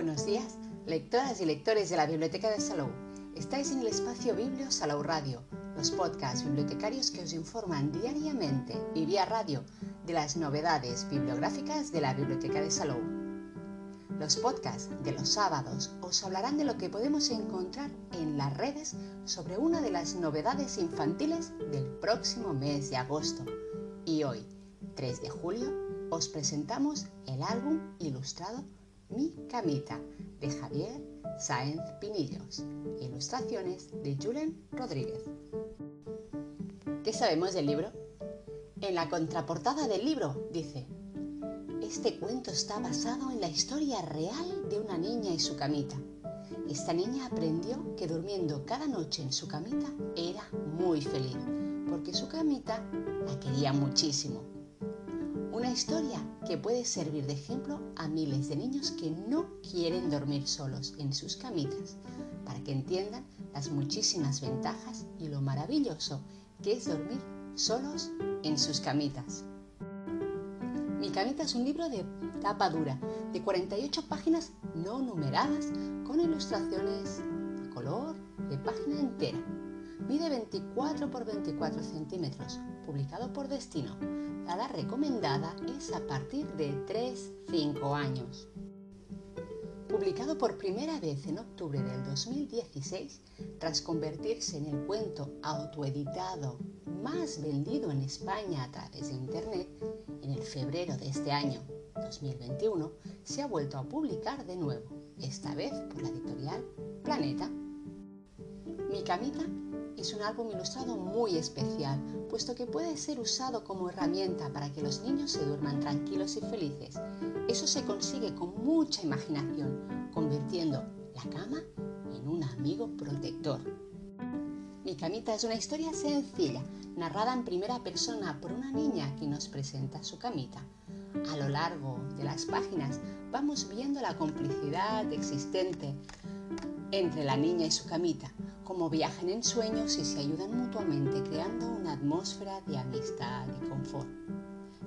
buenos días, lectoras y lectores de la Biblioteca de Salou. Estáis en el espacio Biblio Salou Radio, los podcasts bibliotecarios que os informan diariamente y vía radio de las novedades bibliográficas de la Biblioteca de Salou. Los podcasts de los sábados os hablarán de lo que podemos encontrar en las redes sobre una de las novedades infantiles del próximo mes de agosto. Y hoy, 3 de julio, os presentamos el álbum ilustrado Mi Camita de Javier Sáenz Pinillos, ilustraciones de Julen Rodríguez. ¿Qué sabemos del libro? En la contraportada del libro dice, este cuento está basado en la historia real de una niña y su camita. Esta niña aprendió que durmiendo cada noche en su camita era muy feliz, porque su camita la quería muchísimo. Una historia que puede servir de ejemplo a miles de niños que no quieren dormir solos en sus camitas, para que entiendan las muchísimas ventajas y lo maravilloso que es dormir solos en sus camitas. Mi camita es un libro de tapa dura, de 48 páginas no numeradas, con ilustraciones a color de página entera. Mide 24 por 24 centímetros, publicado por Destino la recomendada es a partir de 3-5 años. Publicado por primera vez en octubre del 2016, tras convertirse en el cuento autoeditado más vendido en España a través de Internet, en el febrero de este año 2021 se ha vuelto a publicar de nuevo, esta vez por la editorial Planeta. Mi camita es un álbum ilustrado muy especial, puesto que puede ser usado como herramienta para que los niños se duerman tranquilos y felices. Eso se consigue con mucha imaginación, convirtiendo la cama en un amigo protector. Mi camita es una historia sencilla, narrada en primera persona por una niña que nos presenta su camita. A lo largo de las páginas vamos viendo la complicidad existente entre la niña y su camita, como viajan en sueños y se ayudan mutuamente creando una atmósfera de amistad y confort.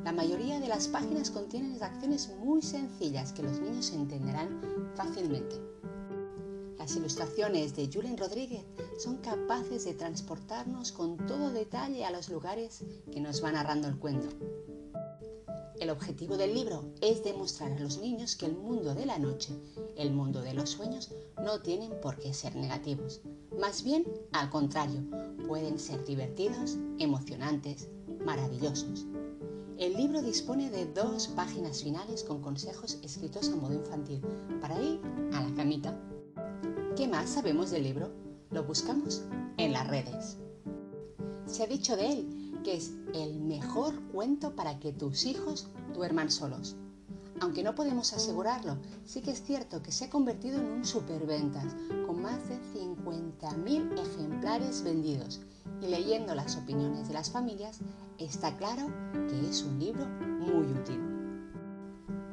La mayoría de las páginas contienen acciones muy sencillas que los niños entenderán fácilmente. Las ilustraciones de Julen Rodríguez son capaces de transportarnos con todo detalle a los lugares que nos va narrando el cuento. El objetivo del libro es demostrar a los niños que el mundo de la noche, el mundo de los sueños, no tienen por qué ser negativos. Más bien, al contrario, pueden ser divertidos, emocionantes, maravillosos. El libro dispone de dos páginas finales con consejos escritos a modo infantil para ir a la camita. ¿Qué más sabemos del libro? Lo buscamos en las redes. Se ha dicho de él que es el mejor cuento para que tus hijos duerman solos. Aunque no podemos asegurarlo, sí que es cierto que se ha convertido en un superventas, con más de 50.000 ejemplares vendidos. Y leyendo las opiniones de las familias, está claro que es un libro muy útil.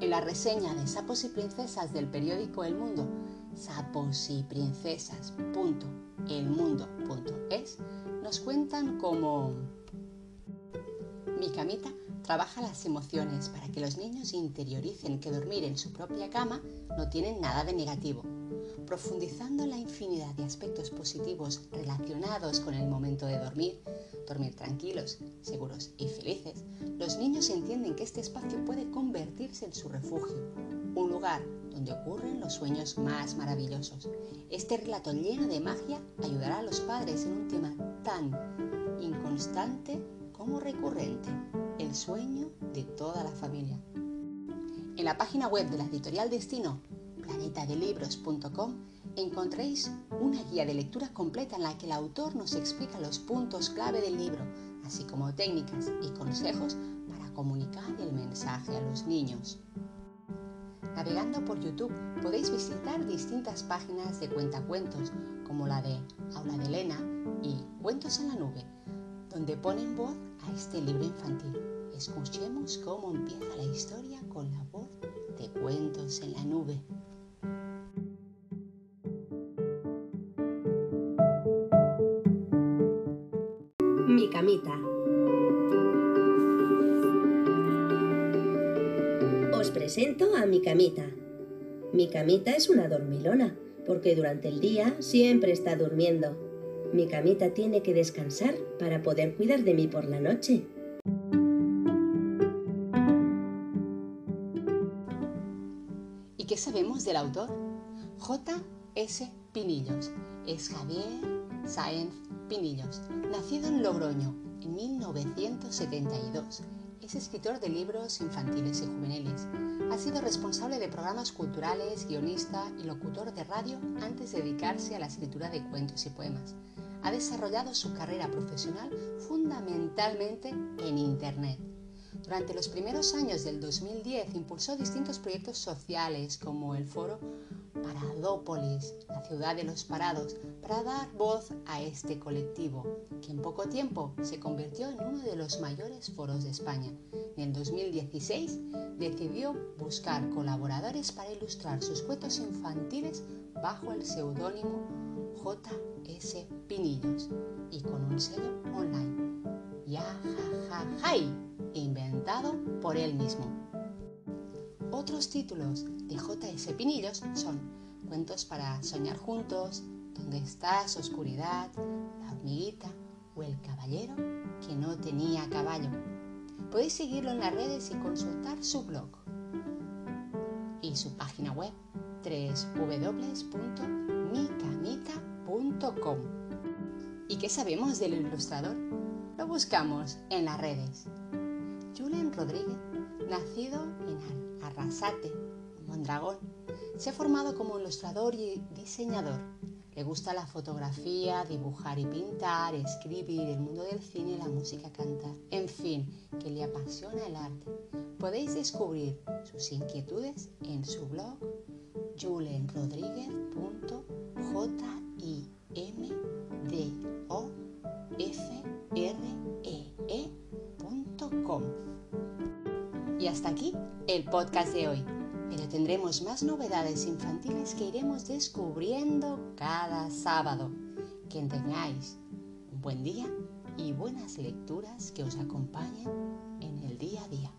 En la reseña de Sapos y Princesas del periódico El Mundo, sapos y princesas.elmundo.es, nos cuentan cómo mi camita trabaja las emociones para que los niños interioricen que dormir en su propia cama no tiene nada de negativo, profundizando la infinidad de aspectos positivos relacionados con el momento de dormir, dormir tranquilos, seguros y felices, los niños entienden que este espacio puede convertirse en su refugio, un lugar donde ocurren los sueños más maravillosos. Este relato lleno de magia ayudará a los padres en un tema tan inconstante como recurrente, el sueño de toda la familia. En la página web de la editorial Destino, planetadelibros.com, encontréis una guía de lectura completa en la que el autor nos explica los puntos clave del libro, así como técnicas y consejos para comunicar el mensaje a los niños. Navegando por YouTube podéis visitar distintas páginas de cuentacuentos, como la de Aula de Elena y Cuentos en la Nube, donde ponen voz a este libro infantil. Escuchemos cómo empieza la historia con la voz de Cuentos en la Nube. Mi camita. Os presento a mi camita. Mi camita es una dormilona, porque durante el día siempre está durmiendo. Mi camita tiene que descansar para poder cuidar de mí por la noche. ¿Y qué sabemos del autor? J. S. Pinillos. Es Javier Sáenz Pinillos, nacido en Logroño en 1972. Es escritor de libros infantiles y juveniles. Ha sido responsable de programas culturales, guionista y locutor de radio antes de dedicarse a la escritura de cuentos y poemas. Ha desarrollado su carrera profesional fundamentalmente en Internet. Durante los primeros años del 2010 impulsó distintos proyectos sociales como el foro Paradópolis, la ciudad de los parados, para dar voz a este colectivo, que en poco tiempo se convirtió en uno de los mayores foros de España. En el 2016 decidió buscar colaboradores para ilustrar sus cuentos infantiles bajo el seudónimo J.S. Pinillos y con un sello online. Yajajajay, inventado por él mismo. Otros títulos de J.S. Pinillos son Cuentos para soñar juntos, ¿Dónde estás, oscuridad? La hormiguita o el caballero que no tenía caballo. Podéis seguirlo en las redes y consultar su blog y su página web www.micamita.com. ¿Y qué sabemos del ilustrador? Lo buscamos en las redes. Julen Rodríguez, nacido en Arrasate, Mondragón, se ha formado como ilustrador y diseñador. Le gusta la fotografía, dibujar y pintar, escribir, el mundo del cine, la música, cantar. En fin, que le apasiona el arte. Podéis descubrir sus inquietudes en su blog julenrodríguez.jimdofree.com. Y hasta aquí el podcast de hoy tendremos más novedades infantiles que iremos descubriendo cada sábado. Que tengáis un buen día y buenas lecturas que os acompañen en el día a día.